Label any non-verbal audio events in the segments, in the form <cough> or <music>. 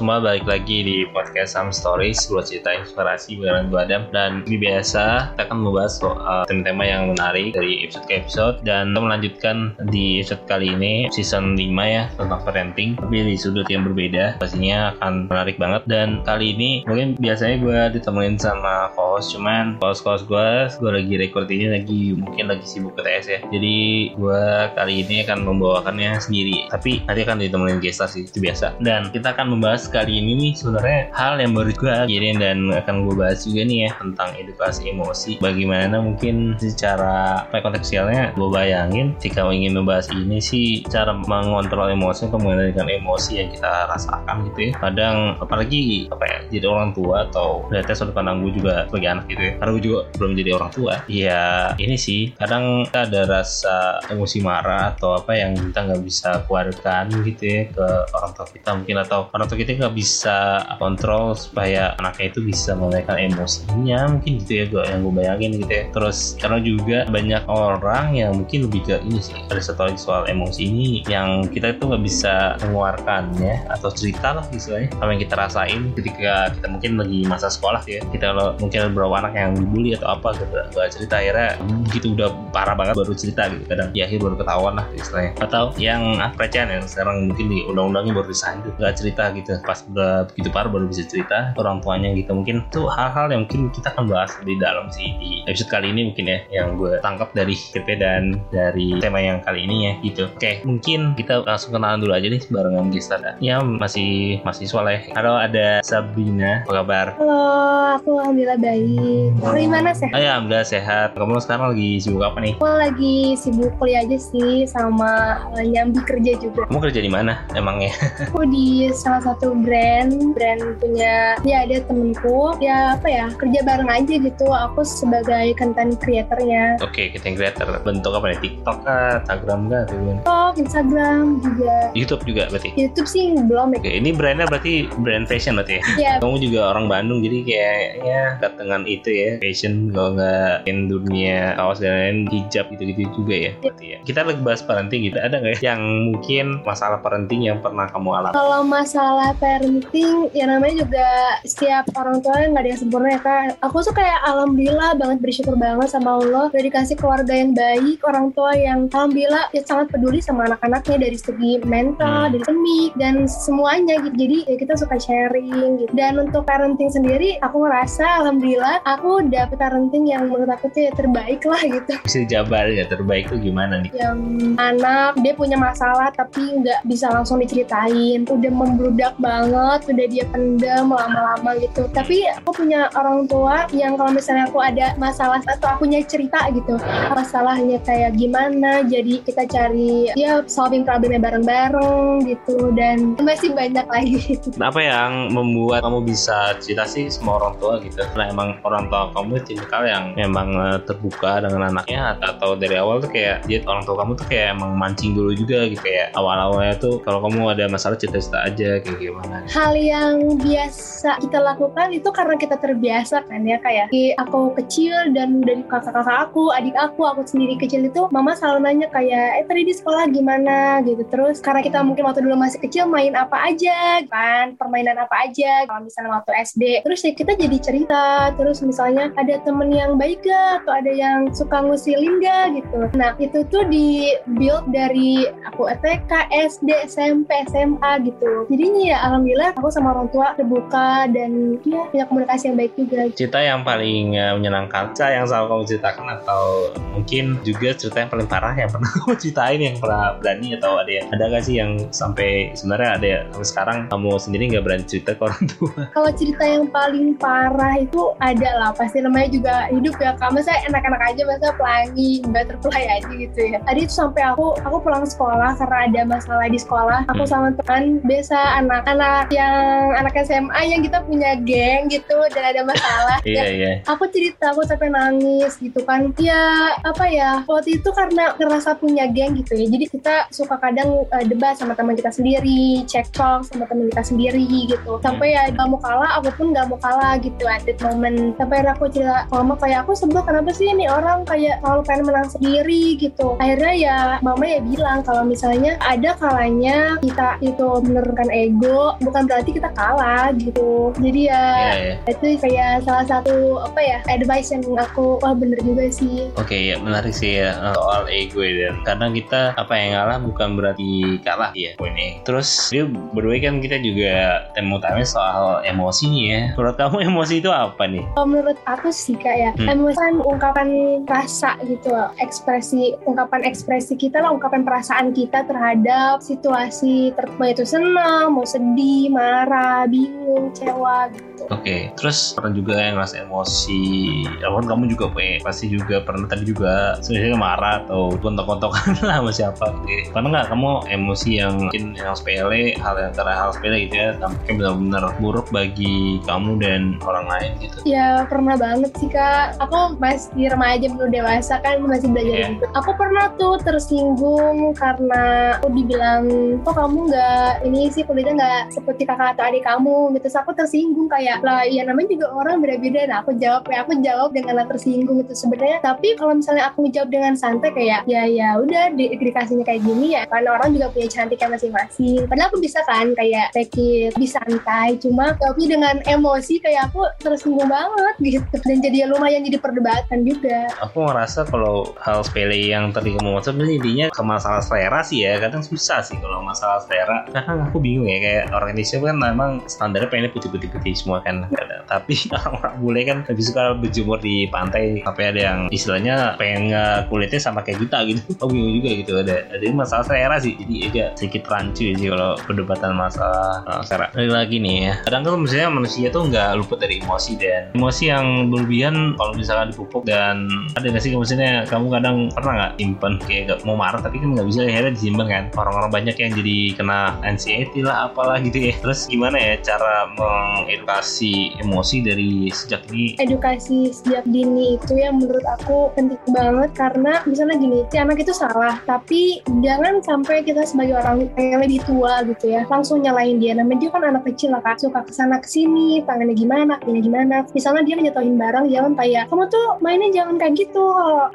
semua, balik lagi di podcast Some Stories Sebuah cerita inspirasi bareng gue Adam. Dan seperti biasa, kita akan membahas soal tema-tema yang menarik dari episode ke episode. Dan kita melanjutkan di episode kali ini, season 5 ya, tentang parenting Tapi di sudut yang berbeda, pastinya akan menarik banget. Dan kali ini, mungkin biasanya gue ditemenin sama host Cuman host-host gue, gue lagi record ini lagi, mungkin lagi sibuk ke TS ya Jadi gue kali ini akan membawakannya sendiri Tapi nanti akan ditemenin gestar sih, itu biasa Dan kita akan membahas kali ini nih sebenarnya hal yang baru gue kirim dan akan gue bahas juga nih ya tentang edukasi emosi. Bagaimana mungkin secara apa ya, kontekstualnya gue bayangin jika ingin membahas ini sih cara mengontrol emosi atau mengendalikan emosi yang kita rasakan gitu ya. Kadang apalagi apa ya jadi orang tua atau dari sudut pandang gue juga sebagai anak gitu ya. Karena gue juga belum jadi orang tua. Ya ini sih kadang kita ada rasa emosi marah atau apa yang kita nggak bisa keluarkan gitu ya ke orang tua kita mungkin atau orang tua kita nggak bisa kontrol supaya anaknya itu bisa menaikkan emosinya mungkin gitu ya gue yang gue bayangin gitu ya terus karena juga banyak orang yang mungkin lebih ke ini sih ada satu lagi soal emosi ini yang kita itu nggak bisa mengeluarkannya atau cerita lah istilahnya apa yang kita rasain ketika kita mungkin lagi masa sekolah ya kita kalau mungkin beberapa anak yang dibully atau apa gitu. Gak cerita akhirnya gitu udah parah banget baru cerita gitu. Kadang di akhir baru ketahuan lah istilahnya. Atau yang pelecehan yang sekarang mungkin di undang-undangnya baru disahkan gitu gak cerita gitu. Pas udah begitu parah baru bisa cerita orang tuanya gitu. Mungkin tuh hal-hal yang mungkin kita akan bahas di dalam sih di episode kali ini mungkin ya yang gue tangkap dari TP dan dari tema yang kali ini ya gitu. Oke mungkin kita langsung kenalan dulu aja nih barengan gestar ya masih mahasiswa lah ya. Halo ada Sabrina. Apa kabar? Halo, aku alhamdulillah baik. Kamu gimana sih? oh ya alhamdulillah sehat kamu sekarang lagi sibuk apa nih Aku lagi sibuk kuliah aja sih sama eh, nyambi kerja juga. kamu kerja di mana emangnya <laughs> Aku di salah satu brand, brand punya ya ada temenku. Ya apa ya kerja bareng aja gitu. Aku sebagai content creatornya. Oke, kita yang creator bentuk apa nih? TikTok kah, Instagram kah? TikTok, Instagram juga. YouTube juga berarti. YouTube sih belum ya. Oke, ini brandnya berarti brand fashion berarti ya? Ya, Kamu juga orang Bandung jadi kayaknya dekat dengan itu ya fashion kalau nggak in dunia kaos dan lain hijab gitu-gitu juga ya berarti ya. Kita lagi bahas parenting gitu ada nggak ya yang mungkin masalah parenting yang pernah kamu alami? Kalau masalah parenting, ya namanya juga setiap orang tua nggak ada yang sempurna ya kak. Aku tuh kayak alhamdulillah banget bersyukur banget sama Allah udah dikasih keluarga yang baik, orang tua yang alhamdulillah ya sangat peduli sama anak-anaknya dari segi mental, Hmm. dari semik dan semuanya gitu. Jadi ya kita suka sharing gitu. Dan untuk parenting sendiri, aku ngerasa alhamdulillah aku dapet parenting yang menurut aku tuh ya terbaik lah gitu. Bisa dijabar ya terbaik tuh gimana nih? Yang anak dia punya masalah tapi nggak bisa langsung diceritain udah membludak banget udah dia pendam lama-lama gitu tapi aku punya orang tua yang kalau misalnya aku ada masalah atau aku punya cerita gitu masalahnya kayak gimana jadi kita cari ya solving problemnya bareng-bareng gitu dan masih banyak lagi Apa yang membuat kamu bisa cerita sih semua orang tua gitu? Karena emang orang tua kamu tipikal yang memang eh, terbuka dengan anaknya atau, dari awal tuh kayak dia orang tua kamu tuh kayak emang mancing dulu juga gitu. Kayak awal-awalnya tuh kalau kamu ada masalah cerita-cerita aja kayak gimana? hal yang biasa kita lakukan itu karena kita terbiasa kan ya kayak di aku kecil dan dari kakak-kakak aku adik aku aku sendiri kecil itu mama selalu nanya kayak eh tadi di sekolah gimana? gitu. Terus karena kita mungkin waktu dulu masih kecil main apa aja kan permainan apa aja. Kalau misalnya waktu SD terus ya kita jadi cerita terus misalnya ada temen yang baik gak atau ada yang suka ngusilin gak gitu. Nah itu tuh di build dari aku TK SD SMP SMA gitu. Jadinya ya alhamdulillah aku sama orang tua terbuka dan ya punya komunikasi yang baik juga. Cerita yang paling eh, menyenangkan, cerita yang selalu kamu ceritakan atau mungkin juga cerita yang paling parah yang pernah <laughs> kamu ceritain yang pernah berani atau ada yang ada gak sih yang sampai sebenarnya ada ya, sampai sekarang kamu sendiri nggak berani cerita ke orang tua? kalau cerita yang paling parah itu ada lah. Pasti namanya juga hidup ya kak. Masa enak-enak aja masa pelangi nggak terpelai aja gitu ya. Tadi itu sampai aku aku pulang sekolah karena ada masalah di sekolah. Aku sama teman biasa anak-anak yang anak SMA yang kita punya geng gitu dan ada masalah. <laughs> Iya Ya, iya. aku cerita aku sampai nangis gitu kan. Ya apa ya waktu itu karena ngerasa punya geng gitu ya. Jadi kita suka kadang eh, debat sama teman kita sendiri cekcok sama teman kita sendiri gitu. Sampai ya gak mau kalah aku pun gak mau kalah gitu. At that moment sampai akhirnya aku cerita ke mama kayak aku sebel kenapa sih ini orang kayak selalu pengen menang sendiri gitu akhirnya ya mama ya bilang kalau misalnya ada kalanya kita itu menurunkan ego bukan berarti kita kalah gitu jadi ya Iya, iya. itu kayak salah satu apa ya advice yang aku wah bener juga sih Oke ya menarik sih ya eh, soal ego ya. Karena kita apa yang ngalah bukan berarti kalah ya ini. Terus dia berdua kan kita juga tema utamanya soal emosi nih ya. Menurut kamu <laughs> emosi itu apa nih? Kalau menurut aku sih kak ya Hmm. emosi kan ungkapan rasa gitu loh. ekspresi ungkapan ekspresi kita lah ungkapan perasaan kita terhadap situasi ter mau itu senang mau sedih marah bingung kecewa gitu Oke, terus pernah juga yang ngerasa emosi. Apa pun kamu juga pe, pasti juga pernah tadi juga sebenarnya marah atau kontok-kontokan <laughs> lah sama siapa. Gitu. Pernah nggak kamu emosi yang mungkin yang sepele, hal yang karena hal sepele gitu ya, sampai benar-benar buruk bagi kamu dan orang lain gitu. Ya pernah banget sih kak. Aku masih remaja belum dewasa kan masih belajar gitu. Aku pernah tuh tersinggung karena aku dibilang kok kamu nggak ini sih kulitnya nggak seperti kakak atau adik kamu gitu. Terus aku tersinggung kayak lah ya namanya juga orang beda-beda. Nah aku jawab ya aku jawab dengan tersinggung itu sebenarnya. Tapi kalau misalnya aku jawab dengan santai kayak ya ya udah di, dikasihnya kayak gini ya karena orang juga punya cantiknya masing-masing. Padahal aku bisa kan kayak take it lebih santai. Cuma tapi dengan emosi kayak aku tersinggung banget gitu dan jadi lumayan jadi perdebatan juga Aku ngerasa kalau hal sepele yang tadi kamu maksud intinya ke masalah selera sih ya. Kadang susah sih kalau masalah selera. Kadang aku bingung ya kayak orang Indonesia kan memang standarnya pengennya putih-putih-putih semua kan. Kadang. Tapi <laughs> orang bule kan lebih suka berjemur di pantai sampai ada yang istilahnya pengen nge- kulitnya sama kayak kita gitu. Aku bingung juga gitu ada ada masalah selera sih. Jadi agak sedikit rancu sih kalau perdebatan masalah uh, selera. Lagi lagi nih ya. Kadang kan misalnya manusia tuh nggak luput dari emosi dan emosi yang berlebihan kalau misalkan dipupuk dan ada nggak sih maksudnya? Kamu kadang pernah nggak simpen kayak nggak mau marah tapi kan nggak bisa akhirnya disimpan kan? Orang-orang banyak yang jadi kena anxiety lah apalah gitu ya. Terus gimana ya cara mengedukasi emosi dari sejak ini edukasi sejak dini itu ya menurut aku penting banget karena misalnya gini si anak itu salah tapi jangan sampai kita sebagai orang yang lebih tua gitu ya langsung nyalain dia. Namanya dia kan anak kecil lah kak. Suka ke sana ke sini tangannya gimana kakinya gimana misalnya dia ngejatuhin barang jangan kayak kamu tuh mainnya jangan kayak gitu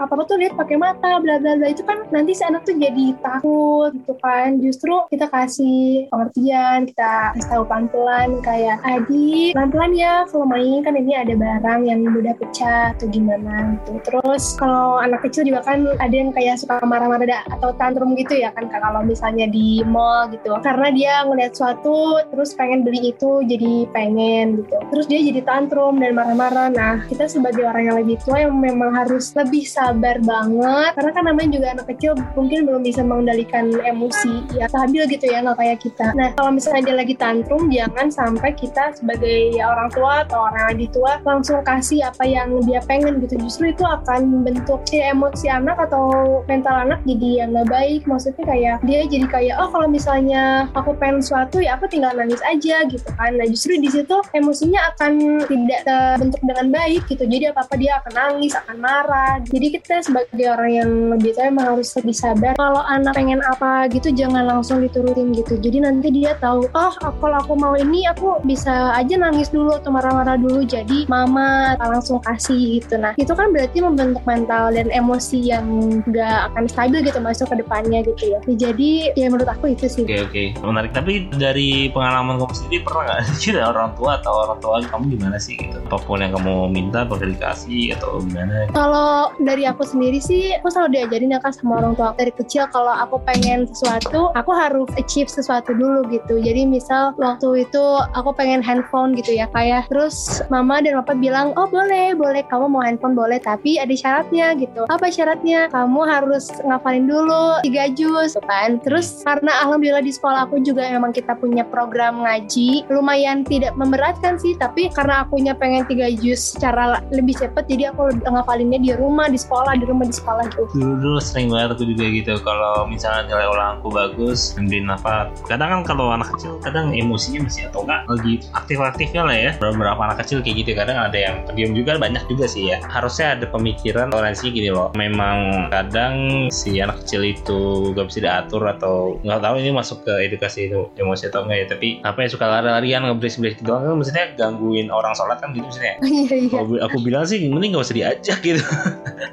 apa apa tuh lihat pakai mata bla bla bla. Itu kan nanti si anak tuh jadi takut gitu kan. Justru kita kasih pengertian kita kasih tahu pelan pelan kayak adik pelan pelan ya kalau main kan ini ada barang yang mudah pecah atau gimana gitu. Terus kalau anak kecil juga kan ada yang kayak suka marah-marah atau tantrum gitu ya kan kalau misalnya di mall gitu. Karena dia ngeliat suatu terus pengen beli itu jadi pengen gitu. Terus dia jadi tantrum dan marah-marah. Nah kita sebagai orang yang lebih tua yang memang harus lebih sabar banget. Karena kan namanya juga anak kecil mungkin belum bisa mengendalikan emosi ya stabil gitu ya nggak kayak kita. Nah kalau misalnya dia lagi tantrum jangan sampai kita sebagai orang tua atau orang lebih tua langsung kasih apa yang dia pengen gitu. Justru itu akan membentuk si emosi anak atau mental anak jadi yang nggak baik. Maksudnya kayak dia jadi kayak oh kalau misalnya aku pengen sesuatu ya aku tinggal nangis aja gitu kan. Nah justru di situ emosinya akan tidak terbentuk dengan baik gitu. Jadi apa apa dia akan nangis akan marah. Jadi kita sebagai orang yang lebih tua emang harus lebih sabar. Kalau anak pengen apa gitu jangan langsung diturutin gitu. Jadi nanti dia tahu oh kalau aku mau ini aku bisa aja nangis dulu atau marah-marah dulu. Jadi mama langsung kasih gitu. Nah itu kan berarti membentuk mental dan emosi yang gak akan stabil gitu masuk ke depannya gitu ya. Jadi ya menurut aku itu sih. Oke oke. Menarik. Tapi dari pengalaman kamu sendiri pernah nggak? <laughs> Sih orang tua atau orang tua kamu gimana sih gitu apa pun yang kamu minta bakal dikasih atau gimana Kalau dari aku sendiri sih, aku selalu diajarin ya kak sama orang tua dari kecil kalau aku pengen sesuatu, aku harus achieve sesuatu dulu gitu. Jadi misal waktu itu aku pengen handphone gitu ya kayak, terus mama dan papa bilang, oh boleh, boleh kamu mau handphone boleh, tapi ada syaratnya gitu. Apa syaratnya? Kamu harus ngafalin dulu tiga juz, gitu kan. Terus karena alhamdulillah di sekolah aku juga memang kita punya program ngaji, lumayan tidak memberatkan sih, tapi karena akunya pengen tiga juz secara lebih cepat, jadi aku ngafalinnya di rumah, di sekolah, di rumah, di sekolah gitu. dulu dulu sering banget aku juga gitu kalau misalnya nilai ulangku bagus ngambilin apa kadang kan kalau anak kecil kadang emosinya masih atau enggak lagi aktif-aktifnya lah ya. Beberapa anak kecil kayak gitu kadang ada yang pendiam juga banyak juga sih ya. Harusnya ada pemikiran toleransi gini loh. Memang kadang si anak kecil itu gak bisa diatur atau nggak tahu ini masuk ke edukasi itu emosi atau enggak ya. Tapi apa yang suka lari-larian ngebreak-break doang kan maksudnya gangguin orang sholat kan gitu maksudnya <laughs> Iya, iya. kalau aku bilang sih mending gak usah diajak <laughs> gitu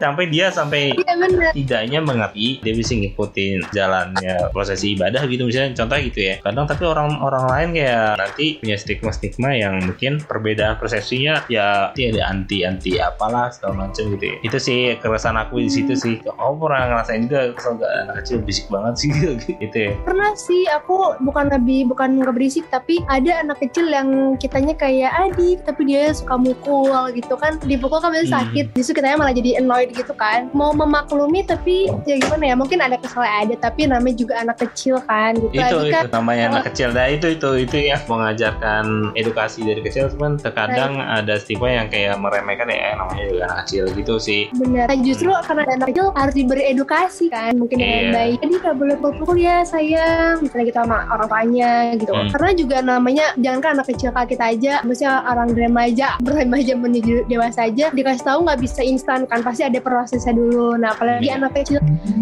sampai dia sampai Iya bener. tidaknya mengerti dia bisa ngikutin jalannya prosesi ibadah gitu misalnya contoh gitu ya kadang tapi orang orang-orang lain kayak nanti punya stigma-stigma yang mungkin perbedaan persepsinya ya nanti ada anti-anti apalah segala macam gitu ya. Itu sih keresahan aku di situ sih. Oh pernah ngerasain juga kesel gak anak kecil bisik banget sih <laughs> gitu ya. pernah sih aku bukan lebih bukan nggak berisik tapi ada anak kecil yang kitanya kayak adik tapi dia suka mukul gitu kan dipukul kan biasanya Hmm. sakit. Justru kitanya malah jadi annoyed gitu kan. Mau memaklumi tapi ya gimana ya mungkin ada kesalahan ada tapi namanya juga anak kecil kan gitu. Itu Lagi itu namanya anak kecil. Nah itu itu itu ya mengajarkan edukasi dari kecil cuman terkadang ada stigma yang kayak meremehkan ya namanya juga anak kecil gitu sih. Benar. Nah, justru karena ada anak kecil harus diberi edukasi kan mungkin dengan Iya. baik. Jadi nggak boleh pukul ya sayang. Misalnya gitu sama orang tuanya gitu. Hmm. karena juga namanya jangan kan anak kecil kayak kita aja maksudnya orang remaja remaja menuju dewasa aja dikasih tahu nggak bisa instan kan pasti ada prosesnya dulu nah apalagi Iya. anak kecil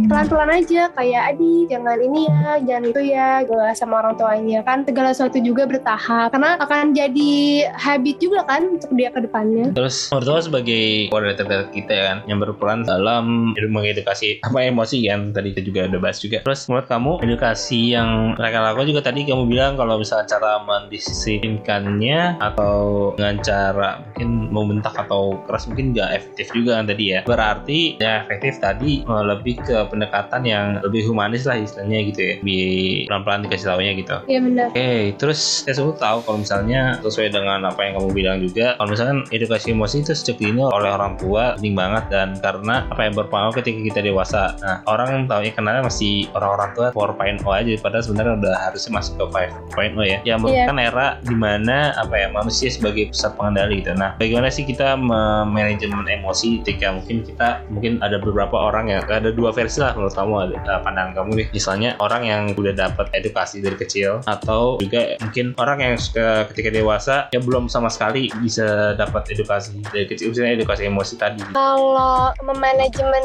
pelan-pelan aja kayak adik jangan ini ya jangan itu ya gitu sama orang tuanya kan segala sesuatu juga bertahap karena akan jadi habit juga kan untuk dia ke depannya Terus menurut lo sebagai moderator kita ya kan yang berperan dalam mengedukasi apa emosi kan tadi kita juga udah bahas juga. Terus menurut kamu edukasi yang mereka lakukan juga tadi kamu bilang kalau misalnya cara mendisiplinkannya atau dengan cara mungkin membentak atau keras mungkin nggak efektif juga kan tadi ya. Berarti ya efektif tadi eh, lebih ke pendekatan yang lebih humanis lah istilahnya gitu ya. Di pelan-pelan dikasih taunya gitu. iya benar Oke, terus saya selalu tahu kalau misalnya sesuai dengan apa yang kamu bilang juga, kalau misalkan edukasi emosi itu sejak dini oleh orang tua penting banget dan karena apa yang berpengaruh ketika kita dewasa. Nah, orang tahu ya kenalnya masih orang-orang tua 4.0 aja, padahal sebenarnya udah harusnya masuk ke 5.0 ya. Yang merupakan era di mana apa ya manusia sebagai pusat pengendali gitu. Nah, bagaimana sih kita manajemen emosi ketika mungkin kita mungkin ada beberapa orang yang ada dua versi lah menurut kamu ada eh, pandangan kamu nih. Misalnya orang yang udah dapat edukasi dari kecil atau juga mungkin orang yang suka ketika dewasa ya belum sama sekali bisa dapat edukasi dari kecil misalnya edukasi emosi tadi. Kalau memanajemen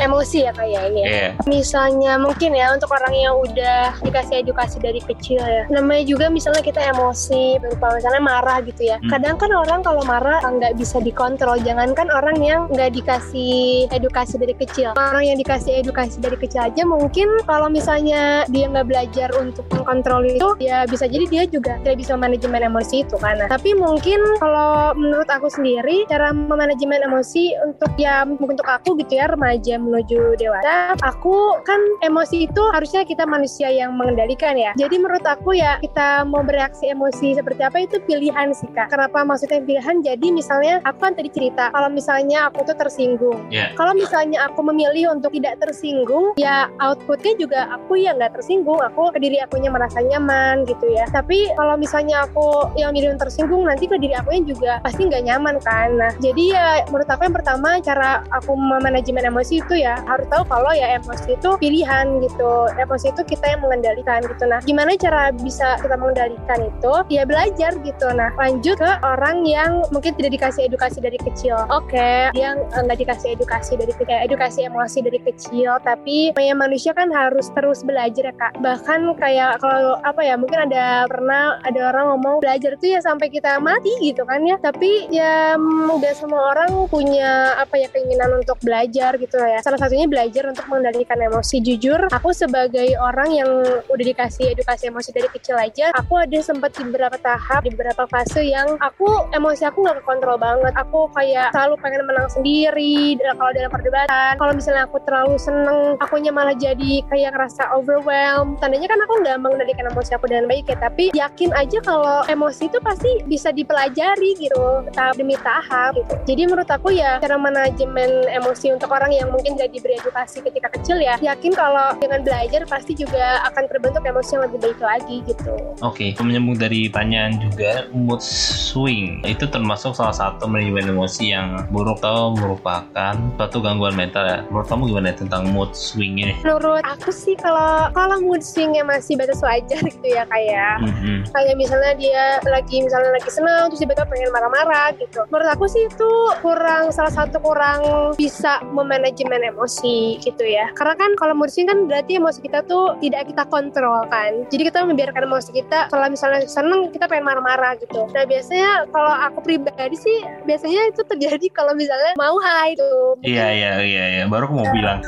emosi ya kayak ini ya. Iya. Misalnya mungkin ya untuk orang yang udah dikasih edukasi dari kecil ya. Namanya juga misalnya kita emosi berupa misalnya marah gitu ya. Hmm. Kadang kan orang kalau marah nggak bisa dikontrol. Jangankan orang yang nggak dikasih edukasi dari kecil. Orang yang dikasih edukasi dari kecil aja mungkin kalau misalnya dia nggak belajar untuk mengkontrol itu ya bisa jadi dia juga tidak bisa manajemen emosi itu. Nah, tapi mungkin kalau menurut aku sendiri cara memanajemen emosi untuk ya mungkin untuk aku gitu ya remaja menuju dewasa aku kan emosi itu harusnya kita manusia yang mengendalikan ya jadi menurut aku ya kita mau bereaksi emosi seperti apa itu pilihan sih kak kenapa maksudnya jadi misalnya aku kan tadi cerita kalau misalnya aku tuh tersinggung. Iya. kalau misalnya aku memilih untuk tidak tersinggung ya outputnya juga aku ya nggak tersinggung. Aku ke diri akunya merasa nyaman gitu ya. Tapi kalau misalnya aku yang milih untuk tersinggung nanti ke diri akunya juga pasti nggak nyaman kan. Nah jadi ya menurut aku yang pertama cara aku memanajemen emosi itu ya harus tahu kalau ya emosi itu pilihan gitu. Emosi itu kita yang mengendalikan gitu. Nah gimana cara bisa kita mengendalikan itu? Ya belajar gitu. Nah lanjut ke orang yang mungkin tidak dikasih edukasi dari kecil. Oke. Dia eh, nggak dikasih edukasi dari ke- eh, edukasi emosi dari kecil tapi ya manusia kan harus terus belajar ya kak. Bahkan kayak kalau apa ya mungkin ada pernah ada orang ngomong belajar tuh ya sampai kita mati gitu kan ya. Tapi ya mm, nggak semua orang punya apa ya keinginan untuk belajar gitu ya. Salah satunya belajar untuk mengendalikan emosi. Jujur aku sebagai orang yang udah dikasih edukasi emosi dari kecil aja aku ada sempat di beberapa tahap di beberapa fase yang aku emosi aku nggak kekontrol banget. Aku kayak selalu pengen menang sendiri kalau dalam perdebatan. Kalau misalnya aku terlalu seneng akunya malah jadi kayak ngerasa overwhelmed. Tandanya kan aku nggak mengendalikan emosi aku dengan baik ya tapi yakin aja kalau emosi itu pasti bisa dipelajari gitu tahap demi tahap gitu. Jadi menurut aku ya cara manajemen emosi untuk orang yang mungkin tidak diberi edukasi ketika kecil ya yakin kalau dengan belajar pasti juga akan terbentuk emosi yang lebih baik lagi gitu. Oke, menyambung dari pertanyaan juga mood swing itu termasuk salah satu manajemen emosi yang buruk atau merupakan suatu gangguan mental ya. Menurut kamu gimana tentang mood swing ini? menurut aku sih kalau kalau mood swingnya masih batas wajar <laughs> gitu ya kayak Mhm. kayak misalnya dia lagi misalnya lagi senang terus tiba-tiba pengen marah-marah gitu menurut aku sih itu kurang salah satu kurang bisa memanajemen emosi gitu ya karena kan kalau mood swing kan berarti emosi kita tuh tidak kita kontrol kan jadi kita membiarkan emosi kita kalau misalnya seneng kita pengen marah-marah gitu nah biasanya kalau aku pribadi sih biasanya itu terjadi kalau misalnya mau high tuh. Iya iya iya iya. Baru aku mau bilang.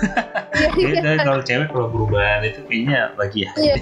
Iya, iya. Kayaknya kalau cewek kalau perubahan itu kayaknya lagi ya. Iya,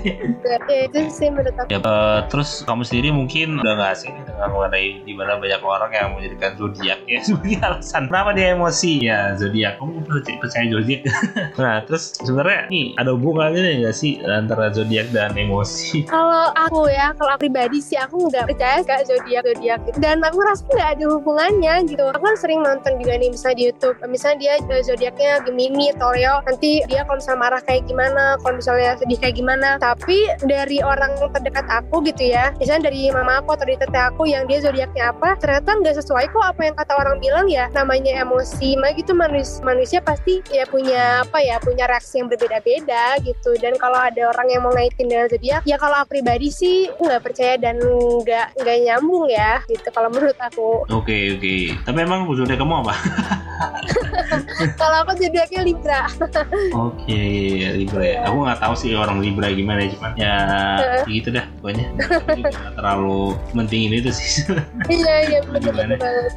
ya, itu sih menurut aku. Ya, eh, terus kamu sendiri mungkin udah gak asing dengan mengenai di mana banyak orang yang menjadikan zodiak ya. <laughs> Sebagai alasan kenapa dia emosi ya zodiak? Kamu percaya, percaya zodiak? <laughs> Nah terus sebenarnya nih ada hubungannya nggak sih antara zodiak dan emosi? Kalau aku ya kalau aku pribadi sih aku nggak percaya gak zodiak zodiak dan aku rasa nggak ada hubungannya gitu. Aku kan sering nonton juga nih misalnya di YouTube. Misalnya dia eh, zodiaknya Gemini atau Leo nanti dia kalau misalnya marah kayak gimana kalau misalnya sedih kayak gimana. Tapi dari orang terdekat aku gitu ya misalnya dari mama aku atau dari teteh aku yang dia zodiaknya apa ternyata nggak sesuai kok apa yang kata orang bilang ya. Namanya emosi mah gitu manusia manusia pasti ya punya apa ya punya reaksi yang berbeda-beda gitu. Dan kalau ada orang yang mau ngaitin dengan zodiak ya kalau aku pribadi sih nggak percaya dan nggak nggak nyambung ya gitu. Kalau menurut aku. Oke oke. Tapi emang zodiak kamu apa? <laughs> Kalau aku zodiaknya Libra. Oke Libra ya. Aku nggak tahu sih orang Libra gimana cuman ya gitu dah pokoknya. Nggak terlalu mentingin itu sih. Iya iya betul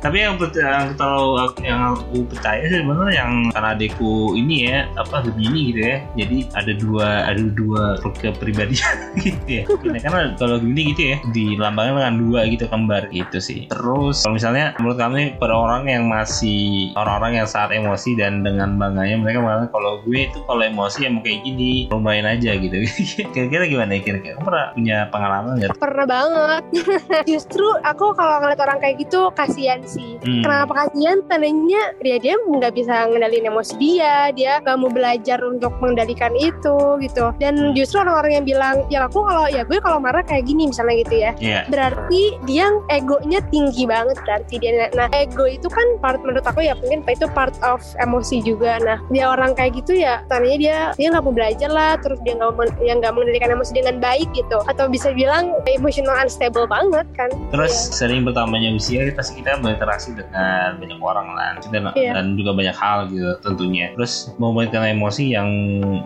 tapi yang yang terlalu yang aku percaya sih sebenarnya yang karena adikku ini ya apa Gemini gitu ya. Jadi ada dua ada dua kepribadian <laughs> gitu ya. Karena kalau Gemini gitu ya dilambangkan dengan dua gitu kembar gitu sih terus. Kalau misalnya menurut nih pada orang yang masih orang-orang yang saat emosi dan dengan bangganya mereka mengatakan kalau gue itu kalau emosi ya mau kayak gini lumayan aja gitu. <laughs> Kira-kira gimana ya? Kira-kira kamu pernah punya pengalaman nggak? Pernah banget. <laughs> Justru aku kalau ngeliat orang kayak gitu kasihan sih. Hmm. kenapa kasihan? Tandanya dia dia nggak bisa ngendalin emosi dia. Dia nggak mau belajar untuk mengendalikan itu gitu. Dan justru orang-orang yang bilang ya aku kalau ya gue kalau marah kayak gini misalnya gitu ya. Iya. berarti dia egonya tinggi banget berarti dia nah ego itu kan part menurut aku ya mungkin itu part of emosi juga nah dia orang kayak gitu ya tandanya dia dia nggak mau belajar lah terus dia nggak yang nggak mengendalikan emosi dengan baik gitu atau bisa bilang emotional unstable banget kan Terus sering bertambahnya usia pasti kita berinteraksi dengan banyak orang lah dan, Iya. dan juga banyak hal gitu tentunya. Terus membuatkan emosi yang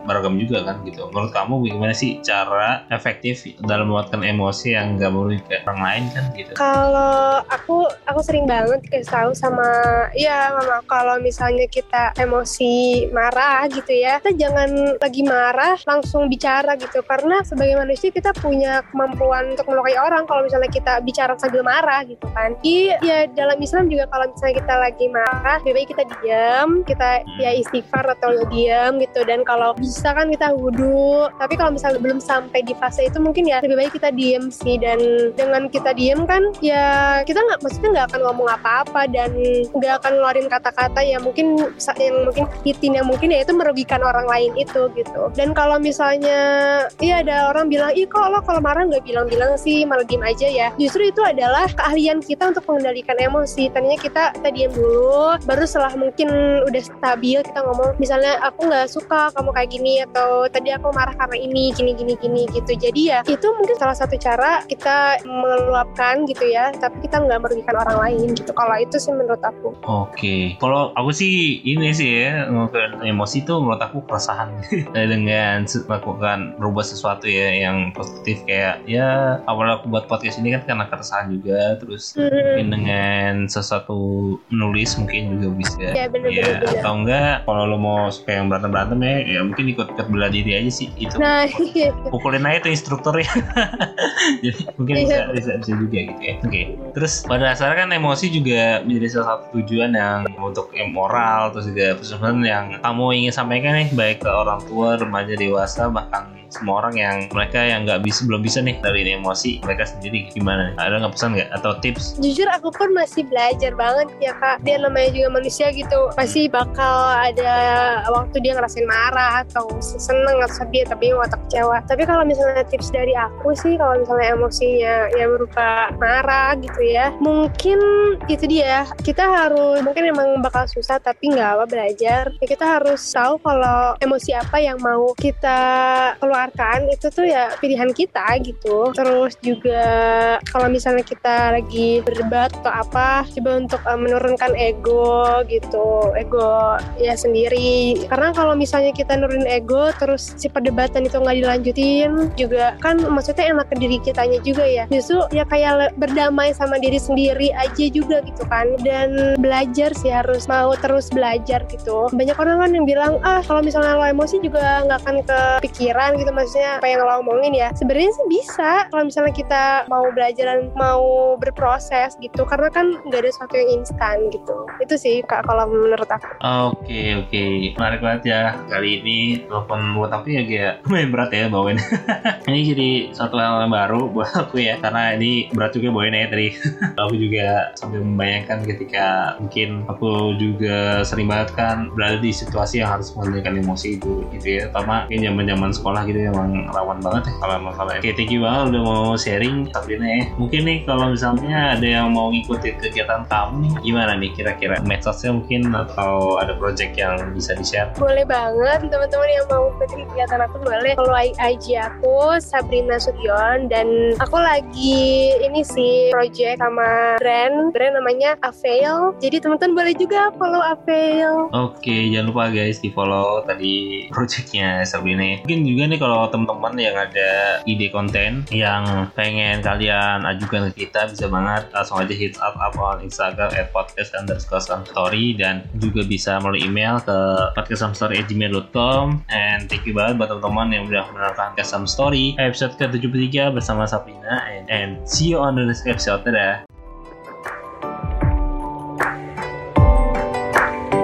beragam juga kan gitu. Menurut kamu bagaimana sih cara efektif dalam membuatkan emosi yang gak merugikan orang lain kan gitu? Kalau aku aku sering banget dikasih tahu sama ya mama kalau misalnya kita emosi marah gitu ya kita jangan lagi marah langsung bicara gitu. Karena sebagai manusia kita punya kemampuan untuk melukai orang kalau misalnya kita bicara sambil marah gitu kan. Jadi ya dalam Islam juga kalau misalnya kita lagi marah lebih baik kita diam kita ya istighfar atau diam gitu. Dan kalau bisa kan kita wudhu tapi kalau misalnya belum sampai di fase itu mungkin ya lebih baik kita diem sih. Dan dengan kita diem kan ya kita nggak maksudnya nggak akan ngomong apa-apa dan nggak akan ngeluarin kata-kata yang mungkin yang mungkin hitin yang mungkin ya itu merugikan orang lain itu gitu. Dan kalau misalnya iya ada orang bilang ih kok lo kalau marah nggak bilang-bilang sih? Malah diem aja ya. Justru itu adalah keahlian kita untuk mengendalikan emosi. Tadinya kita kita diem dulu baru setelah mungkin udah stabil kita ngomong misalnya aku nggak suka kamu kayak gini atau tadi aku marah karena ini gini gini gini gitu. Jadi ya itu mungkin salah satu cara kita meluapkan gitu ya. Tapi kita nggak merugikan orang lain gitu. Kalau itu sih menurut aku. Oke, kalau aku sih ini sih ya melakukan emosi itu menurut aku keresahan. <laughs> Dengan se- melakukan berubah sesuatu ya yang positif kayak ya awal aku buat podcast ini kan karena keresahan juga. Terus Hmm. mungkin dengan sesuatu menulis mungkin juga bisa. Ya bener ya bener. bener atau enggak kalau lo mau suka yang berantem berantem ya ya mungkin ikut ikut bela diri aja sih itu nah <laughs> iya. Pukulin aja tuh instrukturnya. <laughs> Jadi mungkin bisa, Iya. bisa bisa juga gitu ya. Oke terus pada dasarnya kan emosi juga menjadi salah satu tujuan yang untuk moral terus juga pesan yang kamu ingin sampaikan nih baik ke orang tua remaja dewasa bahkan semua orang yang mereka yang nggak bisa belum bisa nih dari emosi mereka sendiri. Gimana nih? Ada nggak pesan nggak? Atau tips? Jujur aku pun masih belajar banget ya kak. Dia namanya juga manusia gitu. Pasti bakal ada waktu dia ngerasain marah atau seneng atau sedih tapi atau kecewa tapi kalau misalnya tips dari aku sih kalau misalnya emosinya yang berupa marah gitu ya mungkin itu dia. Kita harus mungkin emang bakal susah tapi nggak apa belajar. Ya kita harus tahu kalau emosi apa yang mau kita keluarkan. Itu tuh ya pilihan kita gitu. Terus juga kalau misalnya kita lagi berdebat atau apa coba untuk eh, menurunkan ego gitu. Ego ya sendiri. Karena kalau misalnya kita nurunin ego terus si perdebatan itu nggak dilanjutin juga kan maksudnya enak ke diri kitanya juga ya. Justru ya kayak berdamai sama diri sendiri aja juga gitu kan. Dan belajar sih harus mau terus belajar gitu. Banyak orang kan yang bilang ah kalau misalnya lo emosi juga nggak akan kepikiran gitu. Maksudnya apa yang lo omongin ya? Sebenarnya sih bisa. Kalau misalnya kita mau belajar dan mau berproses gitu. Karena kan nggak ada sesuatu yang instan gitu. Itu sih kak kalau menurut aku. Oke oke. Menarik banget ya. Kali ini telepon buat aku ya kayak <laughs> lumayan berat ya bawain <laughs> ini jadi satu hal yang baru buat aku ya. Karena ini berat juga bawain ya tadi <laughs> aku juga sambil membayangkan ketika mungkin aku juga sering banget kan berada di situasi yang harus mengendalikan emosi itu gitu ya. Terutama mungkin zaman zaman sekolah gitu emang rawan banget ya kalau masalah oke thank you banget udah mau sharing Sabrina ya. Mungkin nih kalau misalnya ada yang mau ngikutin kegiatan kamu nih gimana nih kira-kira? Medsosnya mungkin atau ada project yang bisa di share boleh banget teman-teman yang mau ikutin kegiatan aku boleh follow IG aku Sabrina Sudyon dan aku lagi ini sih project sama brand. Brand namanya Avail. Jadi teman-teman boleh juga follow Avail. Oke jangan lupa guys di follow tadi projectnya Sabrina. Mungkin juga nih kalau teman-teman yang ada ide konten yang pengen kalian ajukan ke kita bisa banget langsung aja hit up up on Instagram at podcast underscore story dan juga bisa melalui email ke podcaststory@gmail.com and thank you banget buat teman-teman yang udah menonton Kesam Story episode ke-73 bersama Sabrina. And, and see you on the next episode. Dadah